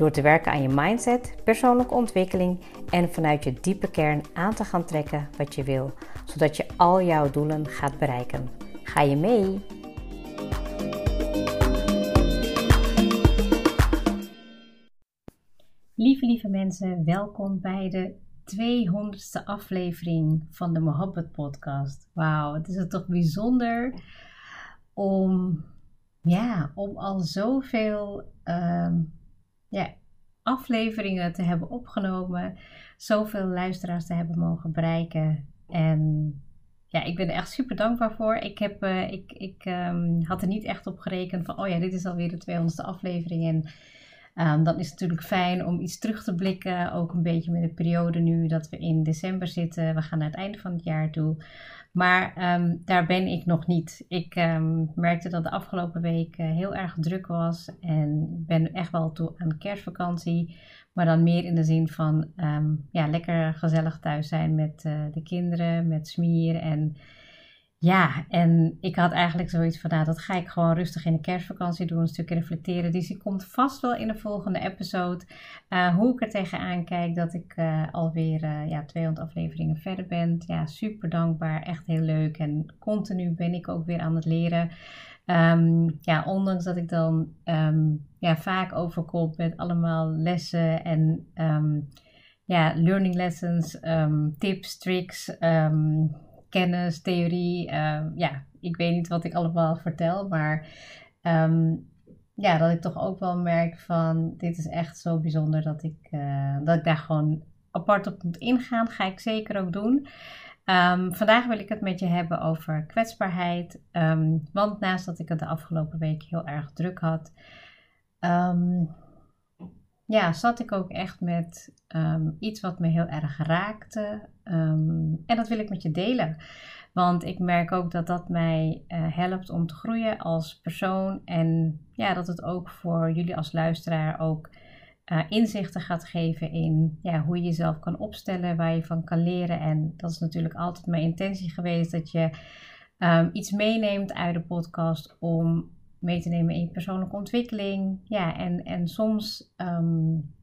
Door te werken aan je mindset, persoonlijke ontwikkeling en vanuit je diepe kern aan te gaan trekken wat je wil, zodat je al jouw doelen gaat bereiken. Ga je mee? Lieve, lieve mensen, welkom bij de 200ste aflevering van de Mohabbat podcast. Wauw, het is toch bijzonder om, ja, om al zoveel um, ja, afleveringen te hebben opgenomen, zoveel luisteraars te hebben mogen bereiken. En ja, ik ben er echt super dankbaar voor. Ik, heb, uh, ik, ik um, had er niet echt op gerekend van, oh ja, dit is alweer de 200ste aflevering. En um, dan is het natuurlijk fijn om iets terug te blikken. Ook een beetje met de periode nu dat we in december zitten. We gaan naar het einde van het jaar toe. Maar um, daar ben ik nog niet. Ik um, merkte dat de afgelopen week uh, heel erg druk was en ben echt wel toe aan kerstvakantie. Maar dan meer in de zin van um, ja, lekker gezellig thuis zijn met uh, de kinderen, met Smier en ja, en ik had eigenlijk zoiets van, nou, dat ga ik gewoon rustig in de kerstvakantie doen, een stukje reflecteren. Dus die komt vast wel in de volgende episode. Uh, hoe ik er tegenaan kijk dat ik uh, alweer uh, ja, 200 afleveringen verder ben. Ja, super dankbaar, echt heel leuk. En continu ben ik ook weer aan het leren. Um, ja, ondanks dat ik dan um, ja, vaak overkom met allemaal lessen en um, ja, learning lessons, tips, tricks kennis, theorie. Uh, ja, ik weet niet wat ik allemaal vertel, maar um, ja, dat ik toch ook wel merk van dit is echt zo bijzonder dat ik, uh, dat ik daar gewoon apart op moet ingaan. Ga ik zeker ook doen. Um, vandaag wil ik het met je hebben over kwetsbaarheid. Want naast dat ik het de afgelopen week heel erg druk had, ja, zat ik ook echt met um, iets wat me heel erg raakte. Um, en dat wil ik met je delen. Want ik merk ook dat dat mij uh, helpt om te groeien als persoon. En ja, dat het ook voor jullie als luisteraar ook uh, inzichten gaat geven in ja, hoe je jezelf kan opstellen, waar je van kan leren. En dat is natuurlijk altijd mijn intentie geweest dat je um, iets meeneemt uit de podcast om mee te nemen in je persoonlijke ontwikkeling. Ja, en, en soms, um,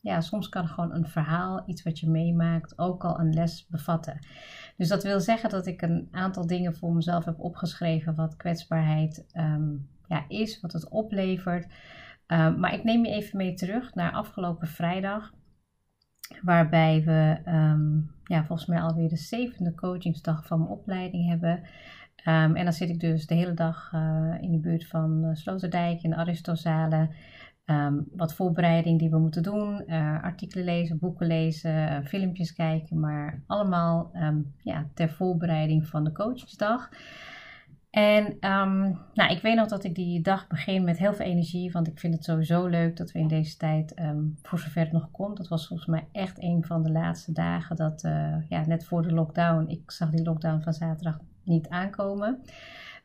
ja, soms kan gewoon een verhaal, iets wat je meemaakt, ook al een les bevatten. Dus dat wil zeggen dat ik een aantal dingen voor mezelf heb opgeschreven wat kwetsbaarheid um, ja, is, wat het oplevert. Um, maar ik neem je even mee terug naar afgelopen vrijdag. Waarbij we ja, volgens mij alweer de zevende coachingsdag van mijn opleiding hebben. Um, en dan zit ik dus de hele dag uh, in de buurt van uh, Sloterdijk in de Aristozalen. Um, wat voorbereiding die we moeten doen. Uh, artikelen lezen, boeken lezen, filmpjes kijken. Maar allemaal um, ja, ter voorbereiding van de coachingsdag. En nou, ik weet nog dat ik die dag begin met heel veel energie. Want ik vind het sowieso leuk dat we in deze tijd, voor zover het nog komt. Dat was volgens mij echt een van de laatste dagen. Dat ja, net voor de lockdown. Ik zag die lockdown van zaterdag niet aankomen.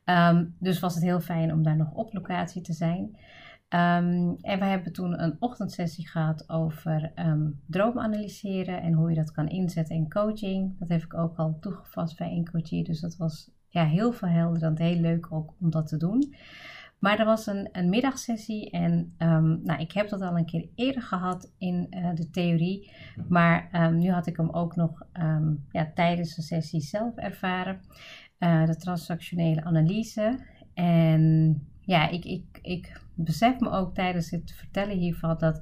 Um, dus was het heel fijn om daar nog op locatie te zijn. Um, en we hebben toen een ochtendsessie gehad over um, droom analyseren en hoe je dat kan inzetten in coaching. Dat heb ik ook al toegepast bij een coachie, dus dat was ja, heel verhelderend, heel leuk ook om dat te doen. Maar er was een, een middagsessie en nou, ik heb dat al een keer eerder gehad in uh, de theorie. Maar nu had ik hem ook nog ja, tijdens de sessie zelf ervaren. Uh, de transactionele analyse. En ja, ik, ik, ik besef me ook tijdens het vertellen hiervan dat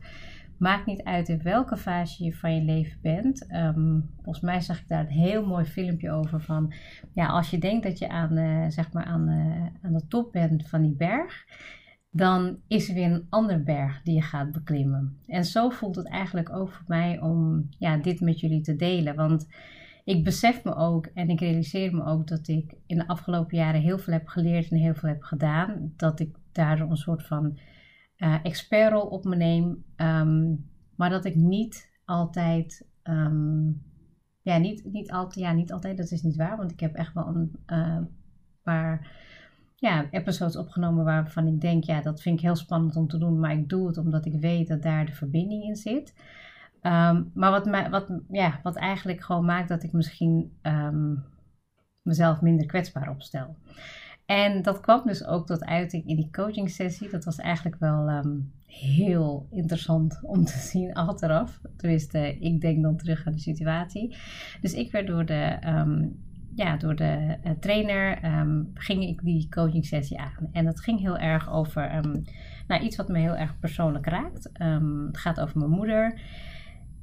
maakt niet uit in welke fase je van je leven bent. Um, volgens mij zag ik daar een heel mooi filmpje over van, ja, als je denkt dat je aan, uh, zeg maar aan, uh, aan de top bent van die berg, dan is er weer een ander berg die je gaat beklimmen. En zo voelt het eigenlijk ook voor mij om ja, dit met jullie te delen, want ik besef me ook en ik realiseer me ook dat ik in de afgelopen jaren heel veel heb geleerd en heel veel heb gedaan. Dat ik daardoor een soort van uh, expertrol op me neem. Um, maar dat ik niet altijd. ehm, ja, niet, niet altijd, ja, niet altijd, dat is niet waar, want ik heb echt wel een eh, paar ja, episodes opgenomen waarvan ik denk, ja, dat vind ik heel spannend om te doen, maar ik doe het omdat ik weet dat daar de verbinding in zit. Ehm, maar wat, wat, ja, wat eigenlijk gewoon maakt dat ik misschien ehm, mezelf minder kwetsbaar opstel. En dat kwam dus ook tot uiting in die coaching sessie. Dat was eigenlijk wel ehm, heel interessant om te zien achteraf. Tenminste, ik denk dan terug aan de situatie. Dus ik werd door de, ja, door de uh, trainer, um, ging ik die coaching sessie aan. En dat ging heel erg over nou, iets wat me heel erg persoonlijk raakt. het gaat over mijn moeder.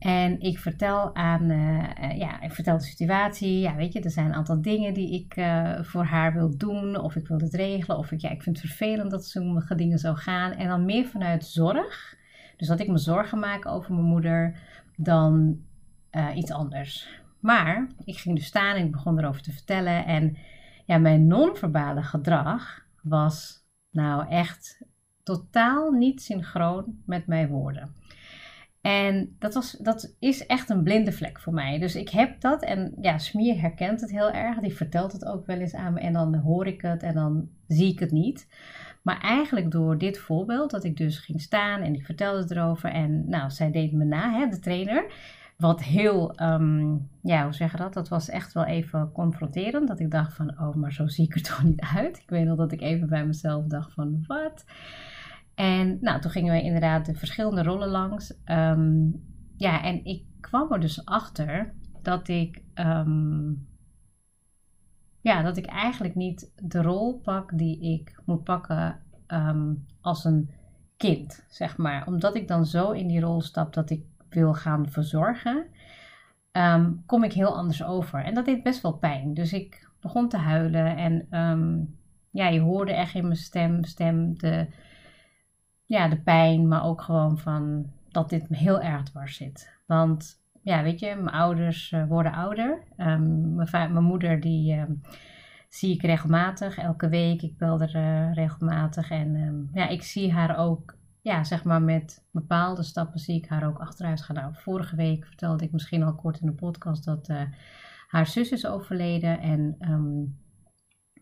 En ik vertel aan, uh, ja, ik vertel de situatie. Ja, weet je, er zijn een aantal dingen die ik uh, voor haar wil doen. Of ik wil het regelen. Of ik, ja, ik vind het vervelend dat sommige dingen zo gaan. En dan meer vanuit zorg. Dus dat ik me zorgen maak over mijn moeder dan iets anders. Maar ik ging dus staan en ik begon erover te vertellen. En ja, mijn non-verbale gedrag was nou echt totaal niet synchroon met mijn woorden. En dat, was, dat is echt een blinde vlek voor mij. Dus ik heb dat en ja, Smier herkent het heel erg. Die vertelt het ook wel eens aan me en dan hoor ik het en dan zie ik het niet. Maar eigenlijk door dit voorbeeld, dat ik dus ging staan en ik vertelde erover. En nou, zij deed me na, hè, de trainer. Wat heel, um, ja, hoe zeggen dat? Dat was echt wel even confronterend. Dat ik dacht van, oh, maar zo zie ik er toch niet uit. Ik weet nog dat ik even bij mezelf dacht van, wat? En nou, toen gingen we inderdaad de verschillende rollen langs. Um, ja, en ik kwam er dus achter dat ik, um, ja, dat ik eigenlijk niet de rol pak die ik moet pakken um, als een kind, zeg maar. Omdat ik dan zo in die rol stap dat ik wil gaan verzorgen, kom ik heel anders over. En dat deed best wel pijn. Dus ik begon te huilen en ja, je hoorde echt in mijn stem, stem de ja, de pijn, maar ook gewoon van dat dit me heel erg dwars zit. Want ja, weet je, mijn ouders uh, worden ouder. Um, mijn, mijn, moeder die uh, zie ik regelmatig, elke week. Ik bel er uh, regelmatig. En um, ja, ik zie haar ook, ja, zeg maar met bepaalde stappen zie ik haar ook achteruit gaan. Nou, vorige week vertelde ik misschien al kort in de podcast dat eh, haar zus is overleden. En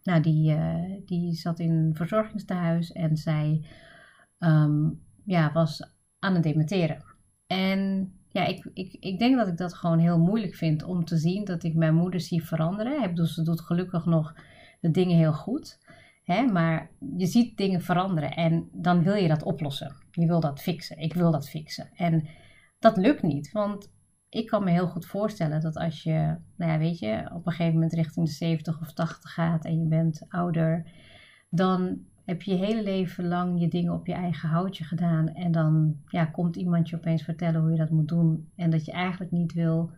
nou, die, die zat in een verzorgingstehuis en zij um, ja, was aan het dementeren. En ja, ik, ik, ik denk dat ik dat gewoon heel moeilijk vind om te zien dat ik mijn moeder zie veranderen. Dus ze doet gelukkig nog de dingen heel goed. Hè, maar je ziet dingen veranderen en dan wil je dat oplossen. Je wil dat fixen. Ik wil dat fixen. En dat lukt niet, want ik kan me heel goed voorstellen dat als je, nou ja, weet je, op een gegeven moment richting de 70 of 80 gaat en je bent ouder, dan heb je je hele leven lang je dingen op je eigen houtje gedaan en dan ja, komt iemand je opeens vertellen hoe je dat moet doen en dat je eigenlijk niet wil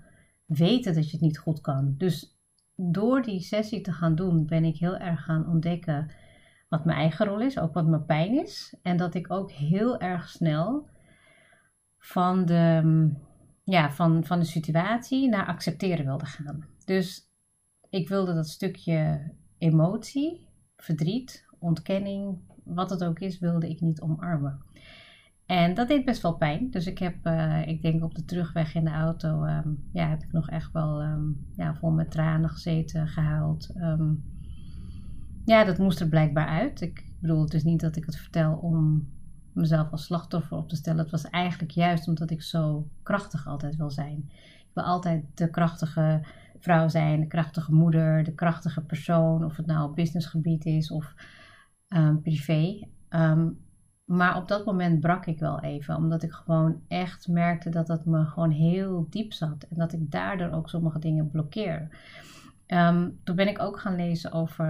weten dat je het niet goed kan. Dus door die sessie te gaan doen ben ik heel erg gaan ontdekken wat mijn eigen rol is, ook wat mijn pijn is en dat ik ook heel erg snel van de, ja, van, van de situatie naar accepteren wilde gaan. Dus ik wilde dat stukje emotie, verdriet, ontkenning, wat het ook is, wilde ik niet omarmen. En dat deed best wel pijn. Dus ik heb, uh, ik denk op de terugweg in de auto, um, ja, heb ik nog echt wel um, ja, vol met tranen gezeten, gehuild. Um, ja, dat moest er blijkbaar uit. Ik bedoel, het is niet dat ik het vertel om mezelf als slachtoffer op te stellen. Het was eigenlijk juist omdat ik zo krachtig altijd wil zijn. Ik wil altijd de krachtige vrouw zijn, de krachtige moeder, de krachtige persoon. Of het nou op businessgebied is of um, privé. Um, maar op dat moment brak ik wel even, omdat ik gewoon echt merkte dat dat me gewoon heel diep zat en dat ik daardoor ook sommige dingen blokkeer. Um, toen ben ik ook gaan lezen over,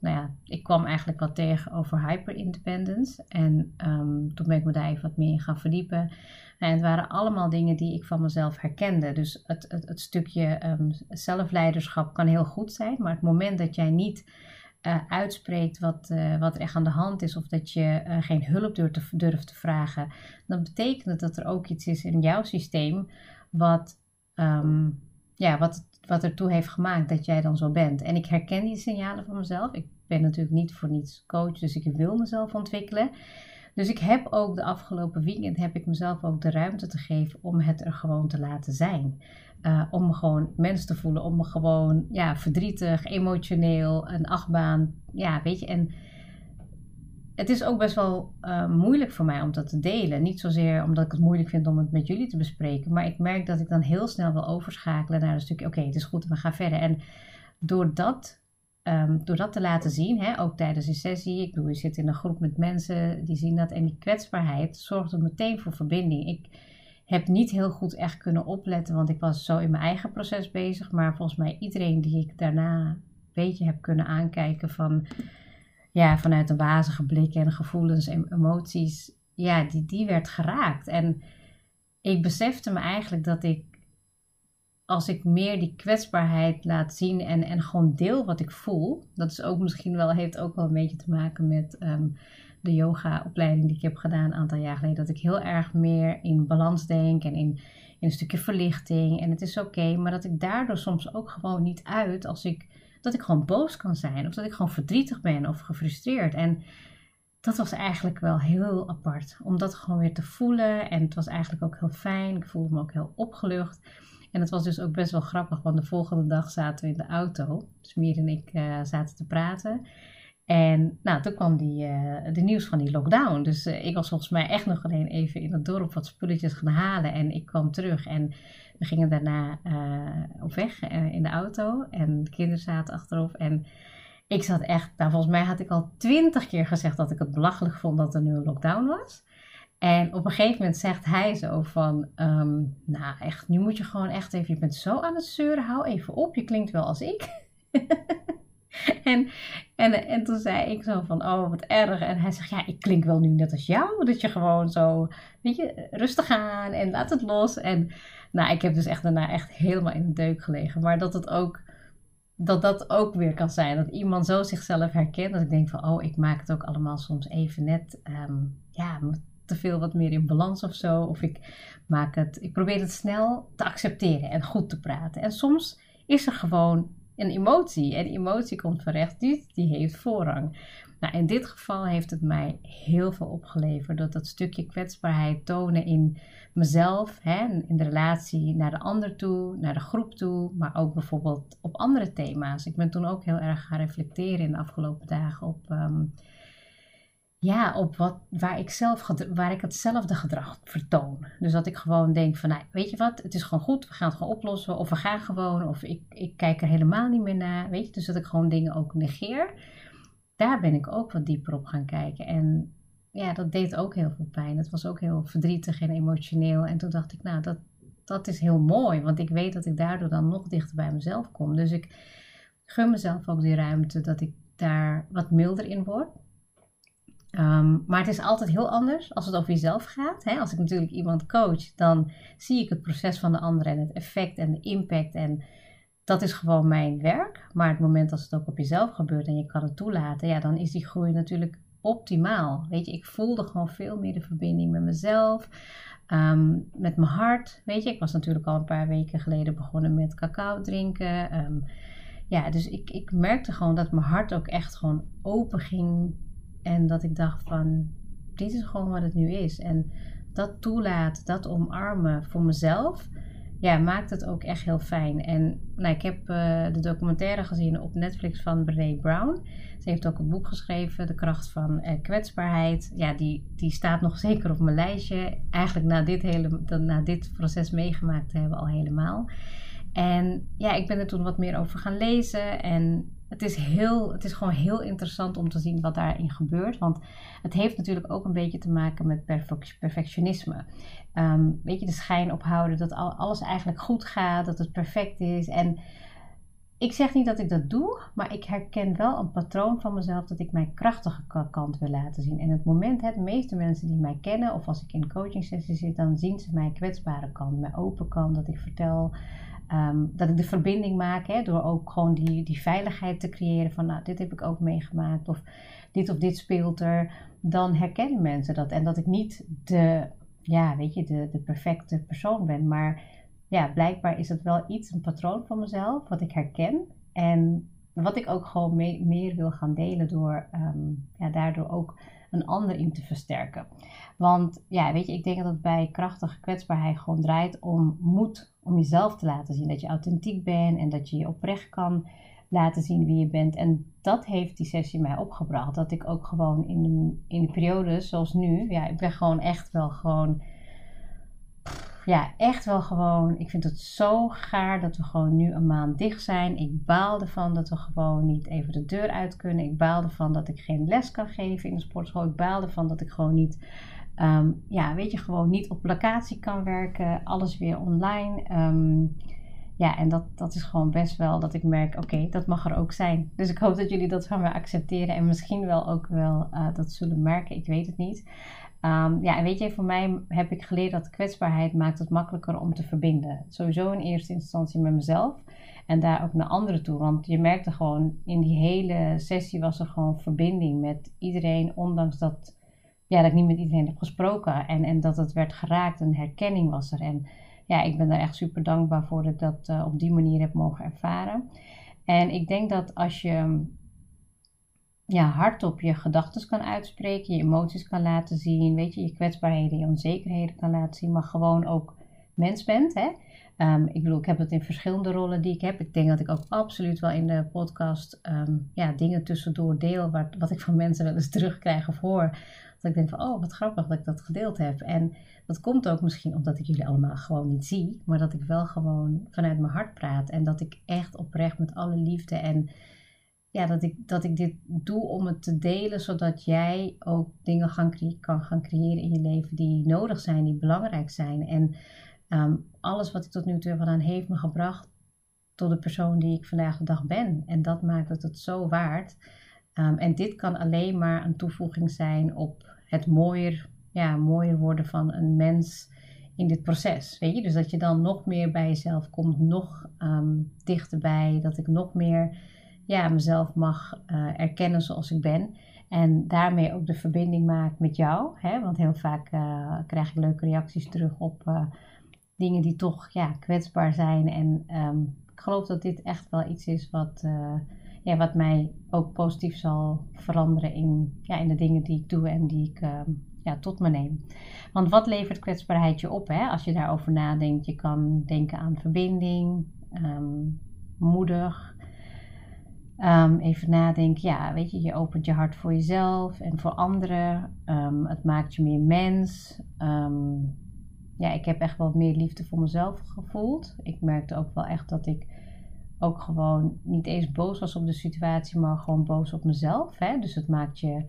nou ja, ik kwam eigenlijk wat tegen over hyperindependence en toen ben ik me daar even wat meer in gaan verdiepen. En het waren allemaal dingen die ik van mezelf herkende. Dus het, het, het stukje zelfleiderschap kan heel goed zijn, maar het moment dat jij niet uh, uitspreekt wat, uh, wat er echt aan de hand is, of dat je uh, geen hulp durft te, durft te, vragen, dan betekent het dat er ook iets is in jouw systeem wat, um, ja, wat, wat ertoe heeft gemaakt dat jij dan zo bent. En ik herken die signalen van mezelf. Ik ben natuurlijk niet voor niets coach, dus ik wil mezelf ontwikkelen. Dus ik heb ook de afgelopen weekend heb ik mezelf ook de ruimte te geven om het er gewoon te laten zijn. Uh, om me gewoon mens te voelen, om me gewoon ja, verdrietig, emotioneel, een achtbaan. Ja, weet je, en het is ook best wel uh, moeilijk voor mij om dat te delen. Niet zozeer omdat ik het moeilijk vind om het met jullie te bespreken, maar ik merk dat ik dan heel snel wil overschakelen naar een stukje: oké, het is goed, we gaan verder. En door dat, um, door dat te laten zien, hè, ook tijdens een sessie, ik bedoel, je zit in een groep met mensen die zien dat en die kwetsbaarheid zorgt er meteen voor verbinding. Ik heb niet heel goed echt kunnen opletten, want ik was zo in mijn eigen proces bezig, maar volgens mij iedereen die ik daarna een beetje heb kunnen aankijken van ja, vanuit een wazige blik en gevoelens en emoties, ja, die, die werd geraakt. En ik besefte me eigenlijk dat ik, als ik meer die kwetsbaarheid laat zien en, en gewoon deel wat ik voel, dat is ook misschien wel, heeft ook wel een beetje te maken met um, de yoga-opleiding die ik heb gedaan een aantal jaar geleden, dat ik heel erg meer in balans denk en in, in een stukje verlichting. En het is oké, maar dat ik daardoor soms ook gewoon niet uit als ik dat ik gewoon boos kan zijn. Of dat ik gewoon verdrietig ben of gefrustreerd. En dat was eigenlijk wel heel apart. Om dat gewoon weer te voelen. En het was eigenlijk ook heel fijn. Ik voelde me ook heel opgelucht. En het was dus ook best wel grappig, want de volgende dag zaten we in de auto. Dus Mier en ik uh, zaten te praten. En nou, toen kwam die, uh, de nieuws van die lockdown. Dus uh, ik was volgens mij echt nog alleen even in het dorp wat spulletjes gaan halen. En ik kwam terug en we gingen daarna uh, op weg in de auto. En de kinderen zaten achterop. En ik zat echt, nou volgens mij had ik al twintig keer gezegd dat ik het belachelijk vond dat er nu een lockdown was. En op een gegeven moment zegt hij zo van, um, nou echt, nu moet je gewoon echt even, je bent zo aan het zeuren, hou even op, je klinkt wel als ik. en, en, en toen zei ik zo van, oh wat erg. En hij zegt, ja, ik klink wel nu net als jou. Dat je gewoon zo, weet je, rustig aan en laat het los. En nou, ik heb dus echt daarna echt helemaal in de deuk gelegen. Maar dat het ook, dat dat ook weer kan zijn. Dat iemand zo zichzelf herkent. Dat ik denk van, oh, ik maak het ook allemaal soms even net, um, ja, te veel wat meer in balans of zo. Of ik maak het, ik probeer het snel te accepteren en goed te praten. En soms is er gewoon een emotie. En emotie komt van rechts, die, die heeft voorrang. Nou, in dit geval heeft het mij heel veel opgeleverd. Dat dat stukje kwetsbaarheid tonen in mezelf, hè, in de relatie naar de ander toe, naar de groep toe, maar ook bijvoorbeeld op andere thema's. Ik ben toen ook heel erg gaan reflecteren in de afgelopen dagen op. Ehm, ja, op wat, waar, ik zelf, waar ik hetzelfde gedrag vertoon. Dus dat ik gewoon denk van, nou, weet je wat, het is gewoon goed, we gaan het gewoon oplossen. Of we gaan gewoon, of ik, ik kijk er helemaal niet meer naar, weet je. Dus dat ik gewoon dingen ook negeer. Daar ben ik ook wat dieper op gaan kijken. En ja, dat deed ook heel veel pijn. Het was ook heel verdrietig en emotioneel. En toen dacht ik, nou, dat, dat is heel mooi. Want ik weet dat ik daardoor dan nog dichter bij mezelf kom. Dus ik gun mezelf ook die ruimte dat ik daar wat milder in word. Um, maar het is altijd heel anders als het over jezelf gaat. Hè? Als ik natuurlijk iemand coach, dan zie ik het proces van de ander en het effect en de impact. En dat is gewoon mijn werk. Maar het moment als het ook op jezelf gebeurt en je kan het toelaten, ja, dan is die groei natuurlijk optimaal. Weet je, ik voelde gewoon veel meer de verbinding met mezelf, um, met mijn hart. Weet je, ik was natuurlijk al een paar weken geleden begonnen met cacao drinken. Um, ja, dus ik, ik merkte gewoon dat mijn hart ook echt gewoon open ging en dat ik dacht van, dit is gewoon wat het nu is. En dat toelaat, dat omarmen voor mezelf, ja, maakt het ook echt heel fijn. En nou, ik heb uh, de documentaire gezien op Netflix van Brené Brown. Ze heeft ook een boek geschreven, De kracht van uh, kwetsbaarheid. Ja, die, die staat nog zeker op mijn lijstje. Eigenlijk na dit, hele, na dit proces meegemaakt te hebben al helemaal. En ja, ik ben er toen wat meer over gaan lezen. En het is, heel, het is gewoon heel interessant om te zien wat daarin gebeurt. Want het heeft natuurlijk ook een beetje te maken met perfectionisme. Ehm, weet je, de schijn ophouden dat alles eigenlijk goed gaat, dat het perfect is. En ik zeg niet dat ik dat doe, maar ik herken wel een patroon van mezelf dat ik mijn krachtige kant wil laten zien. En het moment, hè, de meeste mensen die mij kennen, of als ik in coaching sessie zit, dan zien ze mijn kwetsbare kant, mijn open kant, dat ik vertel Ehm, dat ik de verbinding maak hè, door ook gewoon die, die veiligheid te creëren van nou, dit heb ik ook meegemaakt of dit of dit speelt er. Dan herkennen mensen dat. En dat ik niet de, ja, weet je, de, de perfecte persoon ben. Maar ja, blijkbaar is het wel iets, een patroon van mezelf, wat ik herken. En wat ik ook gewoon meer wil gaan delen door um, ja, daardoor ook een ander in te versterken. Want ja, weet je, ik denk dat het bij krachtige kwetsbaarheid gewoon draait om moed om jezelf te laten zien. Dat je authentiek bent en dat je je oprecht kan laten zien wie je bent. En dat heeft die sessie mij opgebracht. Dat ik ook gewoon in de, in de periodes zoals nu, ja, ik ben gewoon echt wel gewoon ja, echt wel gewoon. Ik vind het zo gaar dat we gewoon nu een maand dicht zijn. Ik baal ervan dat we gewoon niet even de deur uit kunnen. Ik baal ervan dat ik geen les kan geven in de sportschool. Ik baal ervan dat ik gewoon niet, ehm, ja, weet je, gewoon niet op locatie kan werken. Alles weer online. Ehm, ja, en dat, dat is gewoon best wel dat ik merk, oké, dat mag er ook zijn. Dus ik hoop dat jullie dat van me accepteren en misschien wel ook wel uh, dat zullen merken. Ik weet het niet. Um, ja, en weet je, voor mij heb ik geleerd dat kwetsbaarheid maakt het makkelijker om te verbinden. Sowieso in eerste instantie met mezelf en daar ook naar anderen toe. Want je merkte gewoon, in die hele sessie was er gewoon verbinding met iedereen, ondanks dat, ja, dat ik niet met iedereen heb gesproken. En, en dat het werd geraakt, een herkenning was er. En ja, ik ben daar echt super dankbaar voor dat ik dat uh, op die manier heb mogen ervaren. En ik denk dat als je ja, hardop je gedachten kan uitspreken, je emoties kan laten zien, weet je, je kwetsbaarheden, je onzekerheden kan laten zien, maar gewoon ook mens bent. Hè? Um, ik bedoel, ik heb het in verschillende rollen die ik heb. Ik denk dat ik ook absoluut wel in de podcast um, ja, dingen tussendoor deel, wat, wat ik van mensen wel eens terugkrijg of hoor. Dat ik denk van, oh, wat grappig dat ik dat gedeeld heb. En dat komt ook misschien omdat ik jullie allemaal gewoon niet zie, maar dat ik wel gewoon vanuit mijn hart praat en dat ik echt oprecht met alle liefde en ja, dat, ik, dat ik dit doe om het te delen, zodat jij ook dingen gaan kan gaan creëren in je leven die nodig zijn, die belangrijk zijn. En ehm, alles wat ik tot nu toe gedaan, heeft me gebracht tot de persoon die ik vandaag de dag ben. En dat maakt het het zo waard. Um, en dit kan alleen maar een toevoeging zijn op het mooier, ja, mooier worden van een mens in dit proces. Weet je? Dus dat je dan nog meer bij jezelf komt, nog um, dichterbij, dat ik nog meer ja, mezelf mag uh, erkennen zoals ik ben. En daarmee ook de verbinding maak met jou. Hè? Want heel vaak uh, krijg ik leuke reacties terug op uh, dingen die toch ja, kwetsbaar zijn. En um, ik geloof dat dit echt wel iets is wat, ja, wat mij ook positief zal veranderen in, ja, in de dingen die ik doe en die ik ja, tot me neem. Want wat levert kwetsbaarheid je op? Hè? Als je daarover nadenkt, je kan denken aan verbinding, um, moedig, Um, even nadenken, ja, weet je, je opent je hart voor jezelf en voor anderen. Het maakt je meer mens. Ja, ik heb echt wel meer liefde voor mezelf gevoeld. Ik merkte ook wel echt dat ik ook gewoon niet eens boos was op de situatie, maar gewoon boos op mezelf. Hè? Dus het maakt je,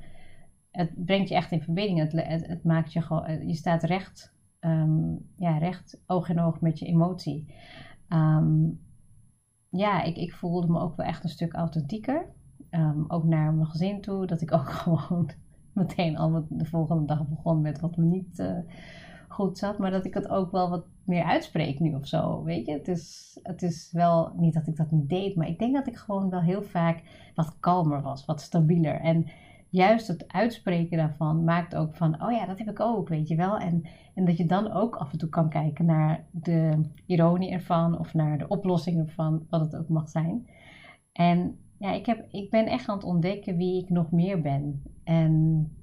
het brengt je echt in verbinding. Het, het, het maakt je gewoon, je staat recht, ja, recht oog in oog met je emotie. Um, ja, ik, ik voelde me ook wel echt een stuk authentieker. Um, ook naar mijn gezin toe. Dat ik ook gewoon meteen al de volgende dag begon met wat me niet uh, goed zat. Maar dat ik het ook wel wat meer uitspreek nu of zo. Weet je, het is, het is wel niet dat ik dat niet deed. Maar ik denk dat ik gewoon wel heel vaak wat kalmer was. Wat stabieler. En juist het uitspreken daarvan maakt ook van, oh ja, dat heb ik ook, weet je wel. En, en dat je dan ook af en toe kan kijken naar de ironie ervan of naar de oplossing ervan, wat het ook mag zijn. En ja, ik, heb, ik ben echt aan het ontdekken wie ik nog meer ben. En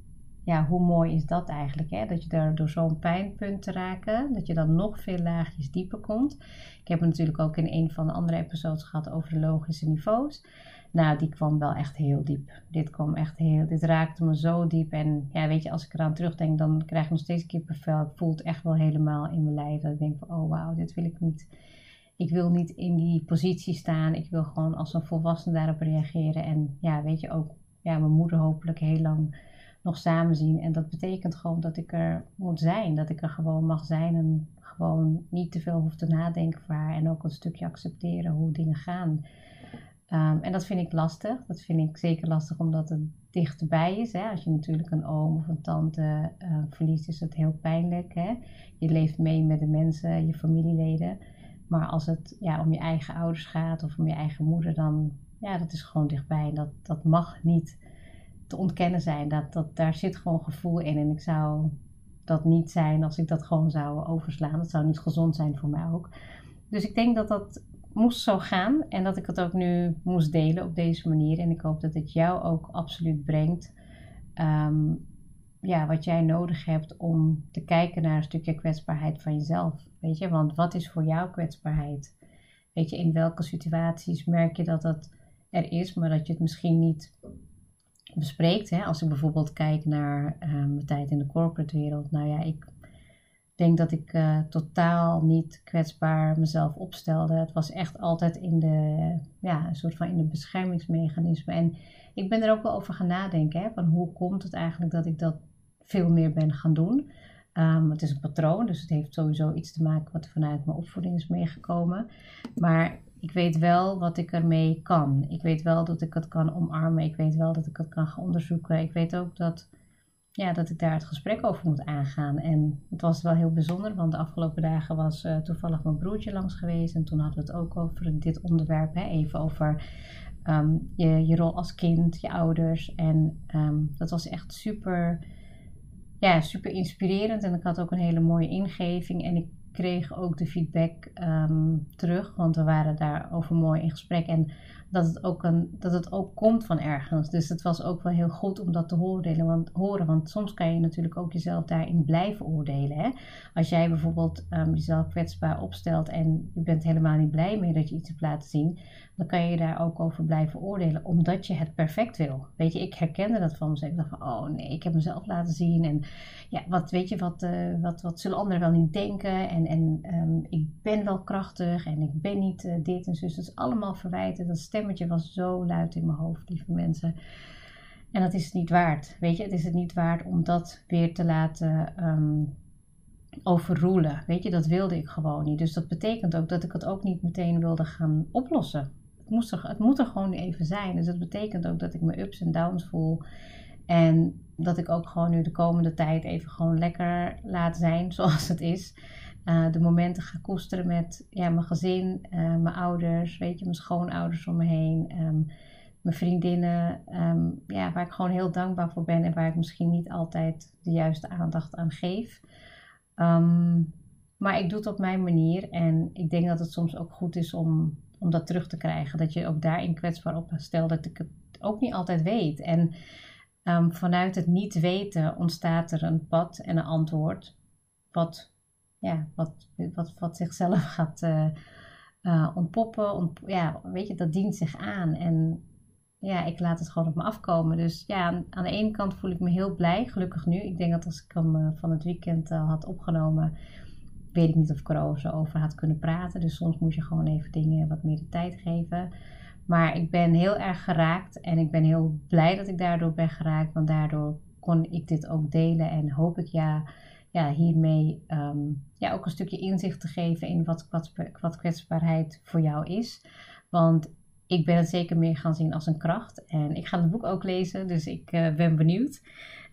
ja, hoe mooi is dat eigenlijk? Hè? Dat je daar door zo'n pijnpunt te raken, dat je dan nog veel laagjes dieper komt. Ik heb het natuurlijk ook in een van de andere episodes gehad over de logische niveaus. Nou, die kwam wel echt heel diep. Dit kwam echt heel, dit raakte me zo diep. En ja, weet je, als ik eraan terugdenk, dan krijg ik nog steeds kippenvel. Ik voel het echt wel helemaal in mijn lijf. Dat ik denk van, oh wauw, dit wil ik niet. Ik wil niet in die positie staan. Ik wil gewoon als een volwassene daarop reageren. En ja, weet je, ook ja, mijn moeder hopelijk heel lang nog samen zien. En dat betekent gewoon dat ik er moet zijn. Dat ik er gewoon mag zijn en gewoon niet te veel hoef te nadenken voor haar. En ook een stukje accepteren hoe dingen gaan. Um, en dat vind ik lastig. Dat vind ik zeker lastig omdat het dichterbij is. Hè? Als je natuurlijk een oom of een tante uh, verliest, is het heel pijnlijk. Hè? Je leeft mee met de mensen, je familieleden. Maar als het ja, om je eigen ouders gaat of om je eigen moeder, dan ja, dat is gewoon dichtbij. En dat, dat mag niet te ontkennen zijn. Dat, dat, daar zit gewoon gevoel in. En ik zou dat niet zijn als ik dat gewoon zou overslaan. Dat zou niet gezond zijn voor mij ook. Dus ik denk dat dat moest zo gaan en dat ik het ook nu moest delen op deze manier. En ik hoop dat het jou ook absoluut brengt. Um, ja, wat jij nodig hebt om te kijken naar een stukje kwetsbaarheid van jezelf. Weet je, want wat is voor jou kwetsbaarheid? Weet je, in welke situaties merk je dat dat er is, maar dat je het misschien niet bespreekt. Hè? Als ik bijvoorbeeld kijk naar mijn tijd in de corporate wereld. Nou ja, ik denk dat ik uh, totaal niet kwetsbaar mezelf opstelde. Het was echt altijd in de, ja, een soort van in de beschermingsmechanisme. En ik ben er ook wel over gaan nadenken. Hè, van hoe komt het eigenlijk dat ik dat veel meer ben gaan doen? Um, het is een patroon, dus het heeft sowieso iets te maken wat vanuit mijn opvoeding is meegekomen. Maar ik weet wel wat ik ermee kan. Ik weet wel dat ik het kan omarmen. Ik weet wel dat ik het kan gaan onderzoeken. Ik weet ook dat, ja, dat ik daar het gesprek over moet aangaan. En het was wel heel bijzonder, want de afgelopen dagen was uh, toevallig mijn broertje langs geweest. En toen hadden we het ook over dit onderwerp. Hè, even over um, je, je rol als kind, je ouders. En um, dat was echt super, ja, super inspirerend. En ik had ook een hele mooie ingeving. En ik kreeg ook de feedback um, terug, want we waren daarover mooi in gesprek. En dat het, ook een, dat het ook komt van ergens. Dus het was ook wel heel goed om dat te horen. Want, horen, want soms kan je natuurlijk ook jezelf daarin blijven oordelen. Hè? Als jij bijvoorbeeld um, jezelf kwetsbaar opstelt en je bent helemaal niet blij mee dat je iets hebt laten zien, dan kan je daar ook over blijven oordelen, omdat je het perfect wil. Weet je, ik herkende dat van mezelf. Ik dacht van, oh nee, ik heb mezelf laten zien. En ja, wat weet je, wat, uh, wat, wat zullen anderen wel niet denken? En, en um, ik ben wel krachtig en ik ben niet uh, dit en zo. Dus dat is allemaal verwijten. Dat stemmetje was zo luid in mijn hoofd, lieve mensen. En dat is het niet waard. Weet je, het is het niet waard om dat weer te laten um, overroelen. Weet je, dat wilde ik gewoon niet. Dus dat betekent ook dat ik het ook niet meteen wilde gaan oplossen moest er, het moet er gewoon even zijn. Dus dat betekent ook dat ik mijn ups en downs voel. En dat ik ook gewoon nu de komende tijd even gewoon lekker laat zijn zoals het is. Uh, de momenten ga koesteren met ja, mijn gezin, uh, mijn ouders, weet je, mijn schoonouders om me heen. Um, mijn vriendinnen, um, ja, waar ik gewoon heel dankbaar voor ben en waar ik misschien niet altijd de juiste aandacht aan geef. Um, maar ik doe het op mijn manier en ik denk dat het soms ook goed is om om dat terug te krijgen. Dat je ook daarin kwetsbaar op stelt dat ik het ook niet altijd weet. En vanuit het niet weten ontstaat er een pad en een antwoord. Wat, ja, wat, wat, wat zichzelf gaat uh, uh, ontpoppen. Ont, ja, weet je, dat dient zich aan. En ja, ik laat het gewoon op me afkomen. Dus ja, aan de ene kant voel ik me heel blij, gelukkig nu. Ik denk dat als ik hem uh, van het weekend had opgenomen, weet ik niet of ik er over had kunnen praten. Dus soms moet je gewoon even dingen wat meer de tijd geven. Maar ik ben heel erg geraakt en ik ben heel blij dat ik daardoor ben geraakt. Want daardoor kon ik dit ook delen en hoop ik ja, ja, hiermee um, ja, ook een stukje inzicht te geven in wat, wat, wat kwetsbaarheid voor jou is. Want ik ben het zeker meer gaan zien als een kracht. En ik ga het boek ook lezen, dus ik uh, ben benieuwd.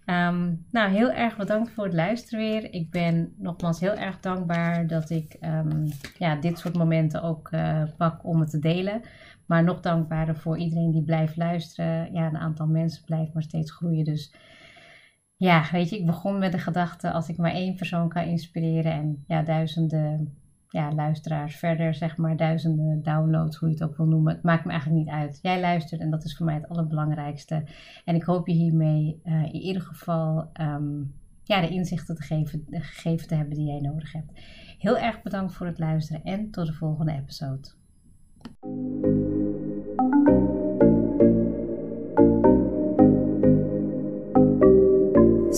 Um, nou, heel erg bedankt voor het luisteren weer. Ik ben nogmaals heel erg dankbaar dat ik um, ja, dit soort momenten ook uh, pak om het te delen. Maar nog dankbaarder voor iedereen die blijft luisteren. Ja, een aantal mensen blijft maar steeds groeien. Dus ja, weet je, ik begon met de gedachte als ik maar één persoon kan inspireren en ja, duizenden ja, luisteraars verder, zeg maar duizenden downloads, hoe je het ook wil noemen. Het maakt me eigenlijk niet uit. Jij luistert en dat is voor mij het allerbelangrijkste. En ik hoop je hiermee uh, in ieder geval um, ja, de inzichten te geven, te hebben die jij nodig hebt. Heel erg bedankt voor het luisteren en tot de volgende episode.